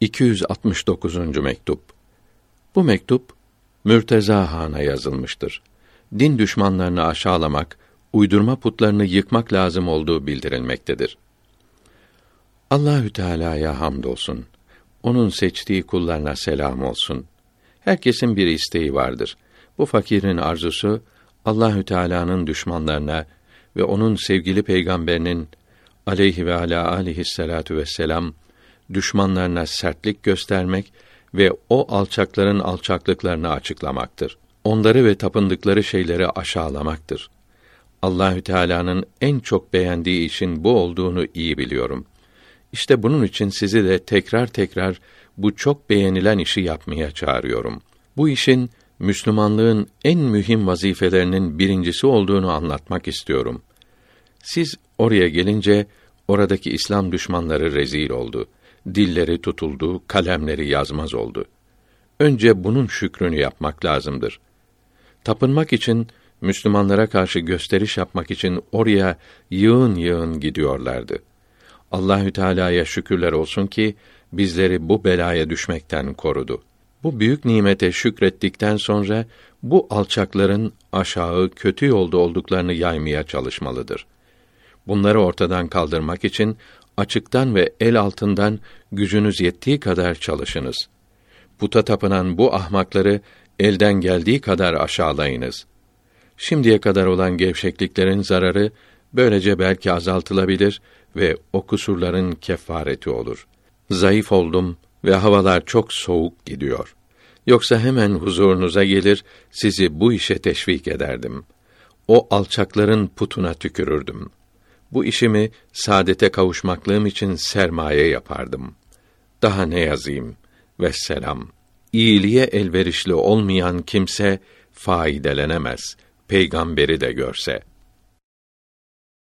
269. mektup. Bu mektup Mürteza Han'a yazılmıştır. Din düşmanlarını aşağılamak, uydurma putlarını yıkmak lazım olduğu bildirilmektedir. Allahü Teala'ya hamdolsun. Onun seçtiği kullarına selam olsun. Herkesin bir isteği vardır. Bu fakirin arzusu Allahü Teala'nın düşmanlarına ve onun sevgili peygamberinin aleyhi ve ala aleyhissalatu vesselam düşmanlarına sertlik göstermek ve o alçakların alçaklıklarını açıklamaktır. Onları ve tapındıkları şeyleri aşağılamaktır. Allahü Teala'nın en çok beğendiği işin bu olduğunu iyi biliyorum. İşte bunun için sizi de tekrar tekrar bu çok beğenilen işi yapmaya çağırıyorum. Bu işin Müslümanlığın en mühim vazifelerinin birincisi olduğunu anlatmak istiyorum. Siz oraya gelince oradaki İslam düşmanları rezil oldu. Dilleri tutuldu, kalemleri yazmaz oldu. Önce bunun şükrünü yapmak lazımdır. Tapınmak için Müslümanlara karşı gösteriş yapmak için oraya yığın yığın gidiyorlardı. Allahü Teala'ya şükürler olsun ki bizleri bu belaya düşmekten korudu. Bu büyük nimete şükrettikten sonra bu alçakların aşağı kötü yolda olduklarını yaymaya çalışmalıdır. Bunları ortadan kaldırmak için açıktan ve el altından gücünüz yettiği kadar çalışınız. Puta tapınan bu ahmakları elden geldiği kadar aşağılayınız. Şimdiye kadar olan gevşekliklerin zararı böylece belki azaltılabilir ve o kusurların kefareti olur. Zayıf oldum ve havalar çok soğuk gidiyor. Yoksa hemen huzurunuza gelir, sizi bu işe teşvik ederdim. O alçakların putuna tükürürdüm. Bu işimi saadete kavuşmaklığım için sermaye yapardım. Daha ne yazayım? Vesselam. İyiliğe elverişli olmayan kimse faidelenemez. Peygamberi de görse.''